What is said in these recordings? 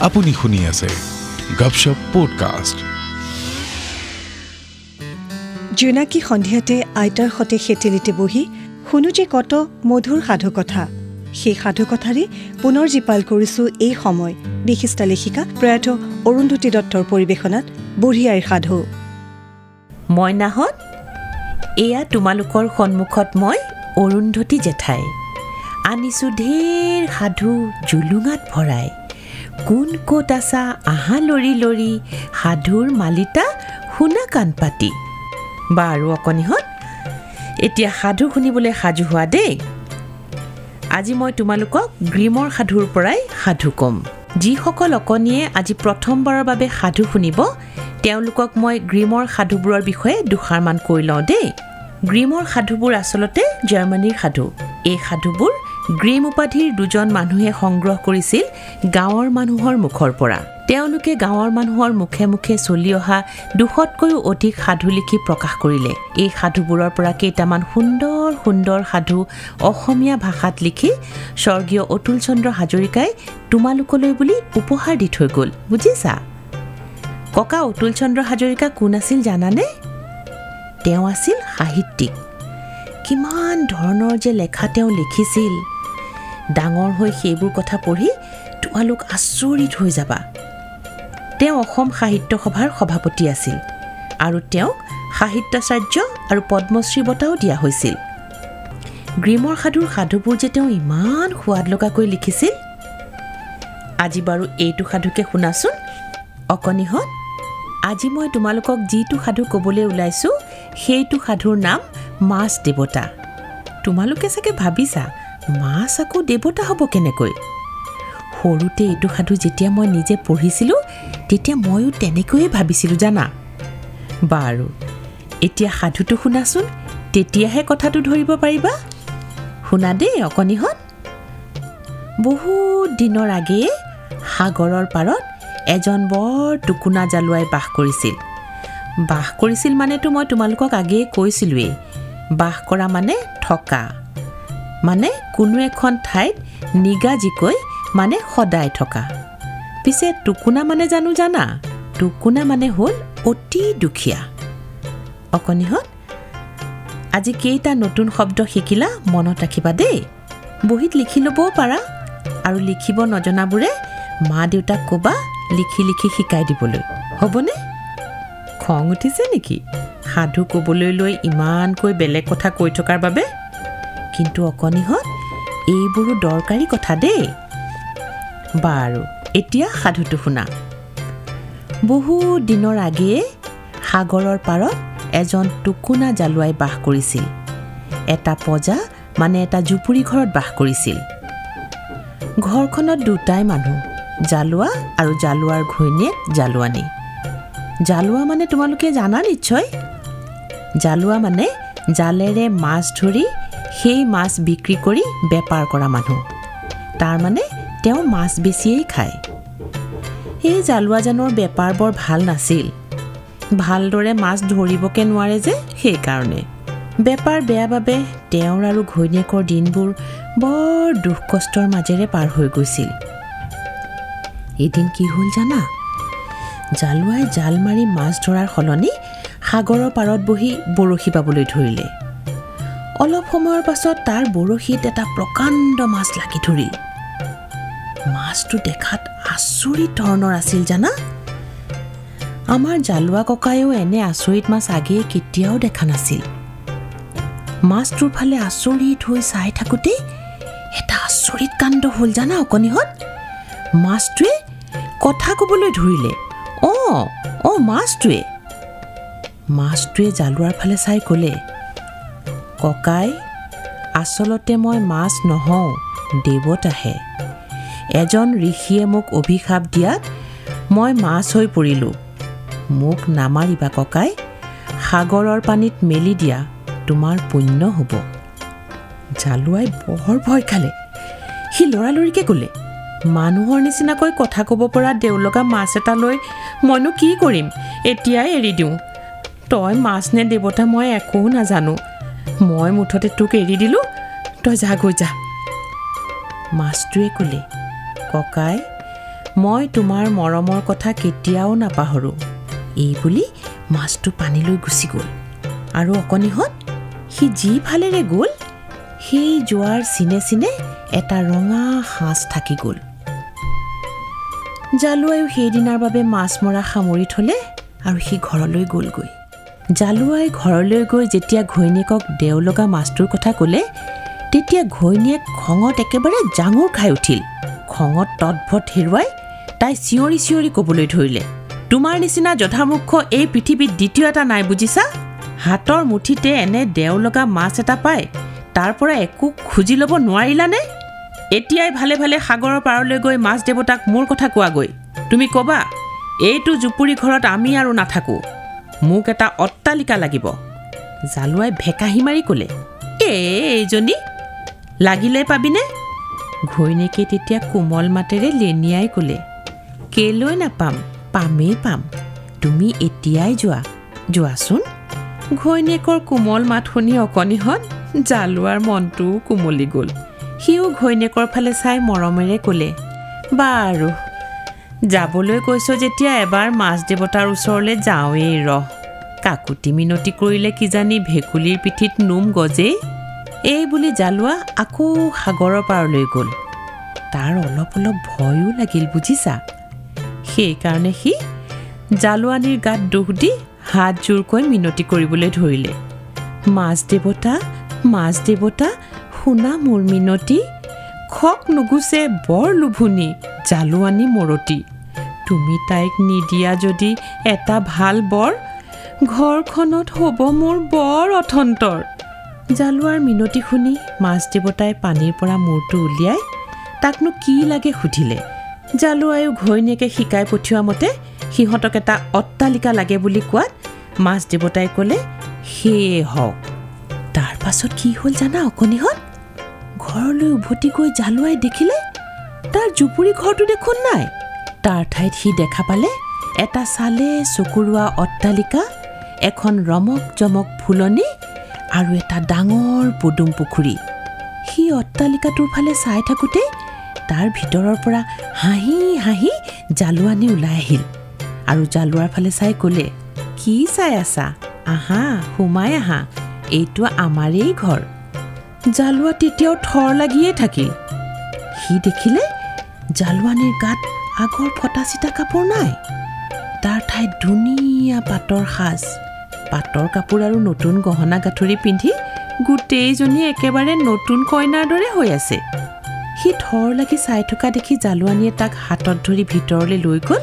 আপুনি শুনি আছে গপশপ পডকাষ্ট জোনাকী সন্ধিয়াতে আইতাৰ সতে সেতেলিতে বহি শুনো যে কত মধুৰ সাধুকথা। সেই সাধুকথাৰে পুনৰ জীপাল কৰিছো এই সময়। বিশিষ্ট লেখিকা প্ৰয়াত অৰুন্ধতী দত্তৰ পৰিৱেশনাত বুঢ়ী আইৰ সাধু। মইনাহঁত এয়া তোমালোকৰ সন্মুখত মই অৰুন্ধতী জেঠাই। আনিছোঁ ঢেৰ সাধু জুলুঙাত ভৰাই। কোন ক'ত আছা? আহা লৰি লৰি সাধুৰ মালিতা শুনা কাণ পাতি। বাৰু অকণিহঁত এতিয়া সাধু শুনিবলৈ সাজু হোৱা দেই। আজি মই তোমালোকক গ্ৰীমৰ সাধুৰ পৰাই সাধু ক'ম। যিসকল অকণিয়ে আজি প্ৰথমবাৰৰ বাবে সাধু শুনিব তেওঁলোকক মই গ্ৰীমৰ সাধুবোৰৰ বিষয়ে দুষাৰমান কৈ লওঁ দেই। গ্ৰীমৰ সাধুবোৰ আচলতে জাৰ্মানীৰ সাধু। এই সাধুবোৰ গ্ৰীম উপাধিৰ দুজন মানুহে সংগ্ৰহ কৰিছিল গাঁৱৰ মানুহৰ মুখৰ পৰা। তেওঁলোকে গাঁৱৰ মানুহৰ মুখে মুখে চলি অহা দুশতকৈও অধিক সাধু লিখি প্ৰকাশ কৰিলে। এই সাধুবোৰৰ পৰা কেইটামান সুন্দৰ সুন্দৰ সাধু অসমীয়া ভাষাত লিখি স্বৰ্গীয় অতুল চন্দ্ৰ হাজৰিকাই তোমালোকলৈ বুলি উপহাৰ দি থৈ গ'ল। বুজিছা? ককা অতুল চন্দ্ৰ হাজৰিকা কোন আছিল জানানে? তেওঁ আছিল সাহিত্যিক। কিমান ধৰণৰ যে লেখা তেওঁ লিখিছিল। ডাঙৰ হৈ সেইবোৰ কথা পঢ়ি তোমালোক আচৰিত হৈ যাবা। তেওঁ অসম সাহিত্য সভাৰ সভাপতি আছিল আৰু তেওঁক সাহিত্যাচাৰ্য আৰু পদ্মশ্ৰী বঁটাও দিয়া হৈছিল। গ্ৰীমৰ সাধুৰ সাধুবোৰ যে তেওঁ ইমান সোৱাদ লগাকৈ লিখিছিল। আজি বাৰু এইটো সাধুকে শুনাচোন। অকণিহঁত আজি মই তোমালোকক যিটো সাধু ক'বলৈ ওলাইছোঁ সেইটো সাধুৰ নাম মাছ দেৱতা। তোমালোকে চাগে ভাবিছা মাছ আকৌ দেৱতা হ'ব কেনেকৈ? সৰুতে এইটো সাধু যেতিয়া মই নিজে পঢ়িছিলোঁ তেতিয়া ময়ো তেনেকৈয়ে ভাবিছিলোঁ জানা। বাৰু এতিয়া সাধুটো শুনাচোন তেতিয়াহে কথাটো ধৰিব পাৰিবা। শুনা দেই অকণিহঁত বহুত দিনৰ আগেয়ে সাগৰৰ পাৰত এজন বৰ টুকুনা জালুৱাই বাস কৰিছিল। বাস কৰিছিল মানেতো মই তোমালোকক আগেয়ে কৈছিলোঁৱেই। বাস কৰা মানে থকা। মানে কোনো এখন ঠাইত নিগাজিকৈ মানে সদায় থকা। পিছে টুকুনা মানে জানো জানা? টুকুনা মানে হ'ল অতি দুখীয়া। অকণিহঁত আজি কেইটা নতুন শব্দ শিকিলা মনত ৰাখিবা দেই। বহীত লিখি ল'বও পাৰা আৰু লিখিব নজনাবোৰে মা দেউতাক ক'বা লিখি লিখি শিকাই দিবলৈ। হ'বনে? খং উঠিছে নেকি? সাধু ক'বলৈ লৈ ইমানকৈ বেলেগ কথা কৈ থকাৰ বাবে কিন্তু অকণিহঁত এইবোৰো দৰকাৰী কথা দেই। বাৰু এতিয়া সাধুটো শুনা। বহুত দিনৰ আগেয়ে সাগৰৰ পাৰত এজন টুকুনা জালুৱাই বাস কৰিছিল। এটা পজা মানে এটা জুপুৰি ঘৰত বাস কৰিছিল। ঘৰখনত দুটাই মানুহ জালুৱা আৰু জালুৱাৰ ঘৈণীয়েক জালুৱানী। জালুৱা মানে তোমালোকে জানা নিশ্চয়? জালুৱা মানে জালেৰে মাছ ধৰি সেই মাছ বিক্ৰী কৰি বেপাৰ কৰা মানুহ। তাৰমানে তেওঁ মাছ বেছিয়েই খায়। এই জালুৱাজানৰ বেপাৰ বৰ ভাল নাছিল। ভালদৰে মাছ ধৰিবকে নোৱাৰে যে সেইকাৰণে। বেপাৰ বেয়া বাবে তেওঁৰ আৰু ঘৈণীয়েকৰ দিনবোৰ বৰ দুখ কষ্টৰ মাজেৰে পাৰ হৈ গৈছিল। এদিন কি হ'ল জানা? জালুৱাই জাল মাৰি মাছ ধৰাৰ সলনি সাগৰৰ পাৰত বহি বৰশী বাবলৈ ধৰিলে। অলপ সময়ৰ পাছত তাৰ বৰশীত এটা প্ৰকাণ্ড মাছ লাগি ধৰিল। মাছটো দেখাত আচৰিত ধৰণৰ আছিল জানা? আমাৰ জালুৱা ককায়েও এনে আচৰিত মাছ আগেয়ে কেতিয়াও দেখা নাছিল। মাছটোৰ ফালে আচৰিত হৈ চাই থাকোঁতেই এটা আচৰিত কাণ্ড হ'ল জানা অকণিহঁত? মাছটোৱে কথা ক'বলৈ ধৰিলে। অঁ অঁ মাছটোৱে। মাছটোৱে জালুৱাৰ ফালে চাই ক'লে ককাই আচলতে মই মাছ নহওঁ দেৱতাহে। এজন ঋষিয়ে মোক অভিশাপ দিয়াত মই মাছ হৈ পৰিলোঁ। মোক নামাৰিবা ককাই সাগৰৰ পানীত মেলি দিয়া তোমাৰ পুণ্য হ'ব। জালুৱাই বৰ ভয় খালে। সি লৰালৰিকে ক'লে মানুহৰ নিচিনাকৈ কথা ক'ব পৰা দেউলগা মাছ এটা লৈ মইনো কি কৰিম? এতিয়াই এৰি দিওঁ। তই মাছ নে দেৱতা মই একো নাজানো। মই মুঠতে তোক এৰি দিলোঁ তই যা গৈ যা। মাছটোৱে ক'লে ককাই মই তোমাৰ মৰমৰ কথা কেতিয়াও নাপাহৰোঁ। এই বুলি মাছটো পানীলৈ গুচি গ'ল। আৰু অকণিহঁত সি যিফালেৰে গ'ল সেই যোৱাৰ চিনে চিনে এটা ৰঙা সাঁজ থাকি গ'ল। জালুৱায়ো সেইদিনাৰ বাবে মাছ মৰা সামৰি থ'লে আৰু সি ঘৰলৈ গ'লগৈ। জালুৱাই ঘৰলৈ গৈ যেতিয়া ঘৈণীয়েকক দেও লগা মাছটোৰ কথা ক'লে তেতিয়া ঘৈণীয়েক খঙত একেবাৰে জাঙুৰ খাই উঠিল। খঙত তৎভত হেৰুৱাই তাই চিঞৰি চিঞৰি ক'বলৈ ধৰিলে তোমাৰ নিচিনা যথামুখ্য এই পৃথিৱীত দ্বিতীয় এটা নাই বুজিছা? হাতৰ মুঠিতে এনে দেও লগা মাছ এটা পায় তাৰ পৰা একো খুজি ল'ব নোৱাৰিলানে? এতিয়াই ভালে ভালে সাগৰৰ পাৰলৈ গৈ মাছ দেৱতাক মোৰ কথা কোৱাগৈ। তুমি ক'বা এইটো জুপুৰি ঘৰত আমি আৰু নাথাকোঁ। মোক এটা অট্টালিকা লাগিব। জালুৱাই ভেকাহি মাৰি ক'লে এইজনী লাগিলে পাবিনে? ঘৈণীয়েকে তেতিয়া কোমল মাতেৰে লেনিয়াই ক'লে কেলৈ নাপাম পামেই পাম তুমি এতিয়াই যোৱা যোৱাচোন। ঘৈণীয়েকৰ কোমল মাত শুনি অকণিহঁত জালুৱাৰ মনটোও কোমলি গ'ল। সিও ঘৈণীয়েকৰ ফালে চাই মৰমেৰে ক'লে বাৰু যাবলৈ কৈছ যেতিয়া এবাৰ মাছ দেৱতাৰ ওচৰলৈ যাওঁৱেই ৰহ। কাকুতি মিনতি কৰিলে কিজানি ভেকুলীৰ পিঠিত নোম গজেই? এই বুলি জালুৱা আকৌ সাগৰৰ পাৰলৈ গ'ল। তাৰ অলপ অলপ ভয়ো লাগিল বুজিছা। সেইকাৰণে সি জালুৱানীৰ গাত দুখ দি হাত জোৰকৈ মিনতি কৰিবলৈ ধৰিলে। মাছ দেৱতা মাছ দেৱতা শুনা মোৰ মিনতি। খক নুগুচে বৰ লোভুনি জালুৱানী মৰতি তুমি তাইক নিদিয়া যদি এটা ভাল বৰ ঘৰখনত হ'ব মোৰ বৰ অথন্তৰ। জালুৱাৰ মিনতি শুনি মাছ দেৱতাই পানীৰ পৰা মূৰটো উলিয়াই তাকনো কি লাগে সুধিলে। জালুৱায়ো ঘৈণীয়েকে শিকাই পঠিওৱা মতে সিহঁতক এটা অট্টালিকা লাগে বুলি কোৱাত মাছ দেৱতাই ক'লে সেয়ে হওক। তাৰ পাছত কি হ'ল জানা অকণিহঁত ঘৰলৈ উভতি গৈ জালুৱাই দেখিলে তাৰ জুপুৰি ঘৰটো দেখোন নাই। তাৰ ঠাইত সি দেখা পালে এটা চালে চকুৰোৱা অট্টালিকা এখন ৰমক জমক ফুলনি আৰু এটা ডাঙৰ পদুম পুখুৰী। সি অট্টালিকাটোৰ ফালে চাই থাকোঁতে তাৰ ভিতৰৰ পৰা হাঁহি হাঁহি জালুৱানী ওলাই আহিল আৰু জালুৱাৰ ফালে চাই ক'লে কি চাই আছা? আহা সোমাই আহা। এইটো আমাৰেই ঘৰ। জালুৱা তেতিয়াও থৰ লাগিয়ে থাকিল সি দেখিলে জালুৱানীৰ গাত আগৰ ফটা চিটা কাপোৰ নাই। তাৰ ঠাইত ধুনীয়া পাটৰ সাজ। পাটৰ কাপোৰ আৰু নতুন গহনা গাঁঠৰি পিন্ধি গোটেইজনী একেবাৰে নতুন কইনাৰ দৰে হৈ আছে। সি থৰ লাগি চাই থকা দেখি জালুৱানীয়ে তাক হাতত ধৰি ভিতৰলৈ লৈ গ'ল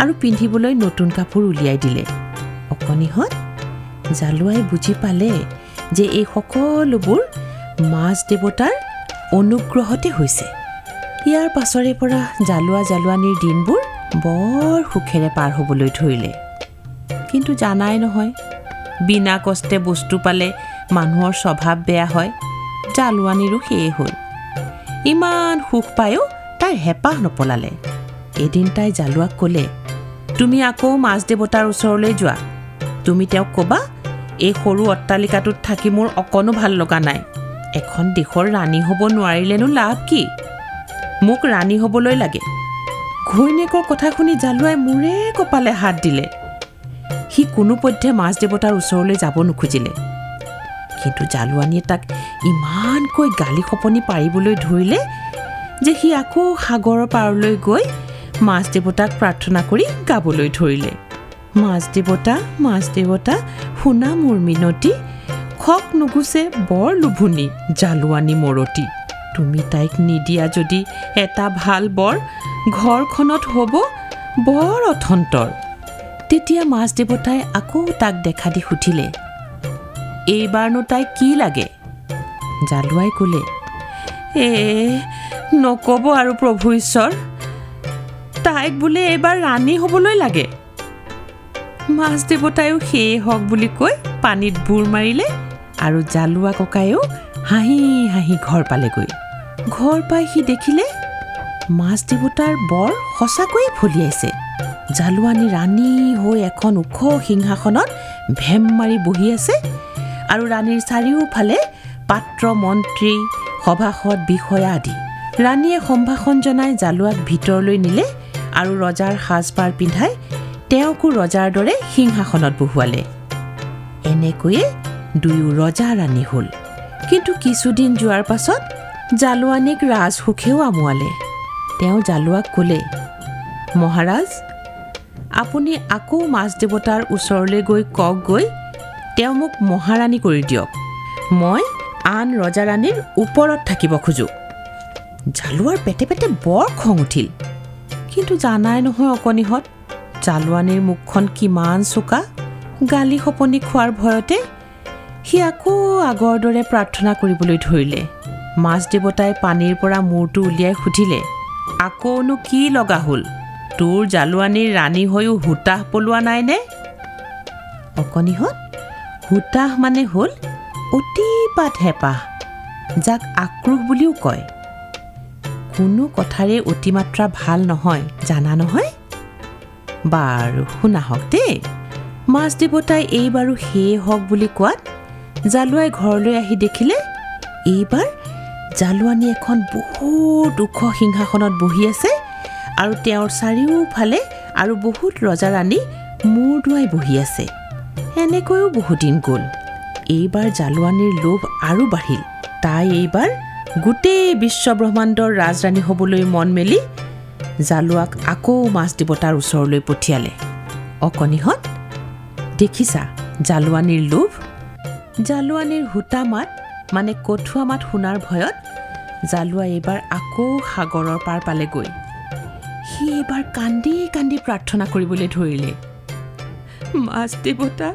আৰু পিন্ধিবলৈ নতুন কাপোৰ উলিয়াই দিলে। অকণিহঁত জালুৱাই বুজি পালে যে এই সকলোবোৰ মাছ দেৱতাৰ অনুগ্ৰহতে হৈছে। ইয়াৰ পাছৰে পৰা জালুৱা জালুৱানীৰ দিনবোৰ বৰ সুখেৰে পাৰ হ'বলৈ ধৰিলে। কিন্তু জানাই নহয় বিনা কষ্টে বস্তু পালে মানুহৰ স্বভাৱ বেয়া হয় জালুৱানীৰো সেয়ে হ'ল। ইমান সুখ পায়ো তাই হেঁপাহ নপলালে। এদিন তাই জালুৱাক ক'লে তুমি আকৌ মাছ দেৱতাৰ ওচৰলৈ যোৱা। তুমি তেওঁক ক'বা এই সৰু অট্টালিকাটোত থাকি মোৰ অকণো ভাল লগা নাই। এখন দেশৰ ৰাণী হ'ব নোৱাৰিলেনো লাভ কি? মোক ৰাণী হ'বলৈ লাগে। ঘৈণীয়েকৰ কথা শুনি জালুৱাই মূৰে কপালে হাত দিলে। সি কোনোপধ্যে মাছ দেৱতাৰ ওচৰলৈ যাব নোখোজিলে। কিন্তু জালুৱানীয়ে তাক ইমানকৈ গালি সপনি পাৰিবলৈ ধৰিলে যে সি আকৌ সাগৰৰ পাৰলৈ গৈ মাছ দেৱতাক প্ৰাৰ্থনা কৰি গাবলৈ ধৰিলে। মাছ দেৱতা মাছ দেৱতা শুনা মোৰ মিনতি খক নুগুচে বৰ লোভুনি জালুৱানী মৰতি তুমি তাইক নিদিয়া যদি এটা ভাল বৰ ঘৰখনত হ'ব বৰ অথন্তৰ। তেতিয়া মাছ দেৱতাই আকৌ তাক দেখা দি সুধিলে এইবাৰনো তাইক কি লাগে? জালুৱাই ক'লে এ নক'ব আৰু প্ৰভু ঈশ্বৰ তাইক বোলে এইবাৰ ৰাণী হ'বলৈ লাগে। মাছ দেৱতায়ো সেয়ে হওক বুলি কৈ পানীত বুৰ মাৰিলে। আৰু জালুৱা ককায়েও হাঁহি হাঁহি ঘৰ পালেগৈ। ঘৰ পাই সি দেখিলে মাছ দেৱতাৰ বৰ সঁচাকৈয়ে ফলিয়াইছে জালুৱানী ৰাণী হৈ এখন ওখ সিংহাসনত ভেম মাৰি বহি আছে আৰু ৰাণীৰ চাৰিওফালে পাত্ৰ মন্ত্ৰী সভাসদ বিষয়া আদি। ৰাণীয়ে সম্ভাষণ জনাই জালুৱাক ভিতৰলৈ নিলে আৰু ৰজাৰ সাজপাৰ পিন্ধাই তেওঁকো ৰজাৰ দৰে সিংহাসনত বহুৱালে। এনেকৈয়ে দুয়ো ৰজা ৰাণী হ'ল। কিন্তু কিছুদিন যোৱাৰ পাছত জালুৱানীক ৰাজসুখেও আমোৱালে। তেওঁ জালুৱাক ক'লে মহাৰাজ আপুনি আকৌ মাছ দেৱতাৰ ওচৰলৈ গৈ কওক গৈ তেওঁ মোক মহাৰাণী কৰি দিয়ক। মই আন ৰজা ৰাণীৰ ওপৰত থাকিব খোজোঁ। জালুৱাৰ পেটে পেটে বৰ খং উঠিল। কিন্তু জানাই নহয় অকণিহঁত জালুৱানীৰ মুখখন কিমান চোকা গালি সপনি খোৱাৰ ভয়তে সি আকৌ আগৰ দৰে প্ৰাৰ্থনা কৰিবলৈ ধৰিলে। মাছ দেৱতাই পানীৰ পৰা মূৰটো উলিয়াই সুধিলে আকৌনো কি লগা হ'ল? তোৰ জালুৱানীৰ ৰাণী হৈও হোতাহ পলোৱা নাইনে? অকণিহঁত হোতাহ মানে হ'ল অতিপাত হেঁপাহ যাক আক্ৰোশ বুলিও কয়। কোনো কথাৰে অতিমাত্ৰা ভাল নহয় জানা নহয়? বাৰু শুনাহক দেই। মাছ দেৱতাই এইবাৰো সেয়ে হওক বুলি কোৱাত জালুৱাই ঘৰলৈ আহি দেখিলে এইবাৰ জালুৱানী এখন বহুত ওখ সিংহাসনত বহি আছে আৰু তেওঁৰ চাৰিওফালে আৰু বহুত ৰজা ৰাণী মূৰ দুৱাই বহি আছে। এনেকৈও বহুদিন গ'ল। এইবাৰ জালুৱানীৰ লোভ আৰু বাঢ়িল। তাই এইবাৰ গোটেই বিশ্বব্ৰহ্মাণ্ডৰ ৰাজৰাণী হ'বলৈ মন মেলি জালুৱাক আকৌ মাছ দেৱতাৰ ওচৰলৈ পঠিয়ালে। অকণিহঁত দেখিছা জালুৱানীৰ লোভ জালুৱানীৰ সূতা মাত মানে কঠুৱা মাত শুনাৰ ভয়ত জালুৱা এইবাৰ আকৌ সাগৰৰ পাৰ পালেগৈ। সি এইবাৰ কান্দি কান্দি প্ৰাৰ্থনা কৰিবলৈ ধৰিলে। মাছ দেৱতা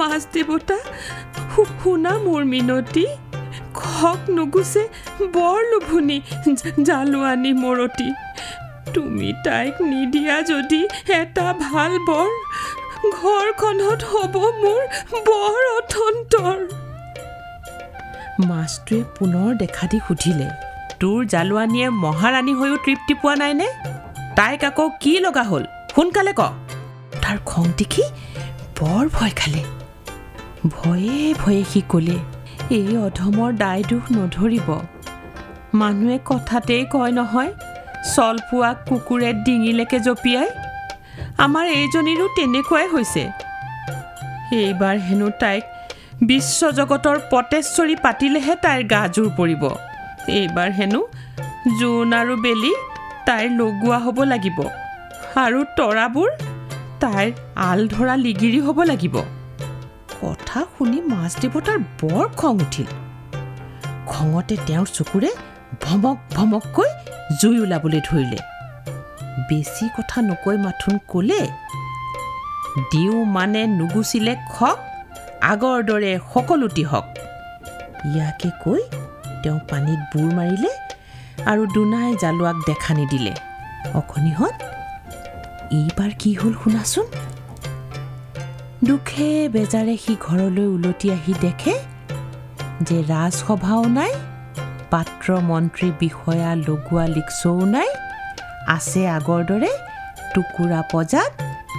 মাছ দেৱতা শুনা মোৰ মিনতি খক নুগুচে বৰ লোভনী জালুৱানী মৰতি। তুমি তাইক নিদিয়া যদি এটা ভাল বৰ ঘৰখনত হ'ব মোৰ বৰ অথন্তৰ। মাছটোৱে পুনৰ দেখা দি সুধিলে তোৰ জালুৱানীয়ে মহাৰাণী হৈও তৃপ্তি পোৱা নাইনে? তাইক আকৌ কি লগা হ'ল? সোনকালে ক। তাৰ খং দেখি বৰ ভয় খালে। ভয়ে ভয়ে সি ক'লে এই অধমৰ দায় দুখ নধৰিব। মানুহে কথাতেই কয় নহয় চলপোৱাক কুকুৰে ডিঙিলৈকে জঁপিয়াই আমাৰ এইজনীৰো তেনেকুৱাই হৈছে। এইবাৰ হেনো তাইক বিশ্বজগতৰ পটেশ্বৰী পাতিলেহে তাইৰ গা জোৰ পৰিব। এইবাৰ হেনো জোন আৰু বেলি তাইৰ লগোৱা হ'ব লাগিব। আৰু তৰাবোৰ তাইৰ আল ধৰা লিগিৰি হ'ব লাগিব। কথা শুনি মাছ দেৱতাৰ বৰ খং উঠিল। খঙতে তেওঁৰ চকুৰে ভমক ভমককৈ জুই ওলাবলৈ ধৰিলে। বেছি কথা নকৈ মাথোন ক'লে? দিওঁ মানে নুগুচিলে খক আগৰ দৰে সকলোটি হওক ইয়াকে কৈ তেওঁ পানীত বুৰ মাৰিলে আৰু দুনাই জালুৱাক দেখা নিদিলে। অখনিহঁত এইবাৰ কি হ'ল শুনাচোন? দুখে বেজাৰে সি ঘৰলৈ উলটি আহি দেখে যে ৰাজসভাও নাই পাত্ৰ মন্ত্ৰী বিষয়া লগোৱা লিকচৌ নাই আছে আগৰ দৰে টুকুৰা পজাত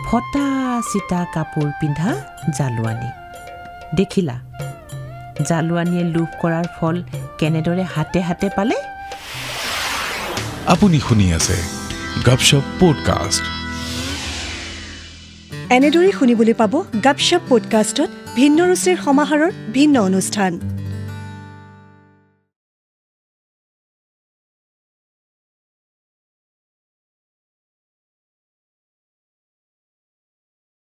ফটা চিটা কাপোৰ পিন্ধা জালুৱানী। দেখিলা? জালুৱানীয়ে লোভ কৰাৰ ফল কেনেদৰে হাতে হাতে পালে? আপুনি শুনি আছে গপশপ পডকাষ্ট। এনেদৰেই শুনিবলৈ পাব গাপশপ পডকাষ্টত ভিন্ন ৰুচিৰ সমাহাৰৰ ভিন্ন অনুষ্ঠান।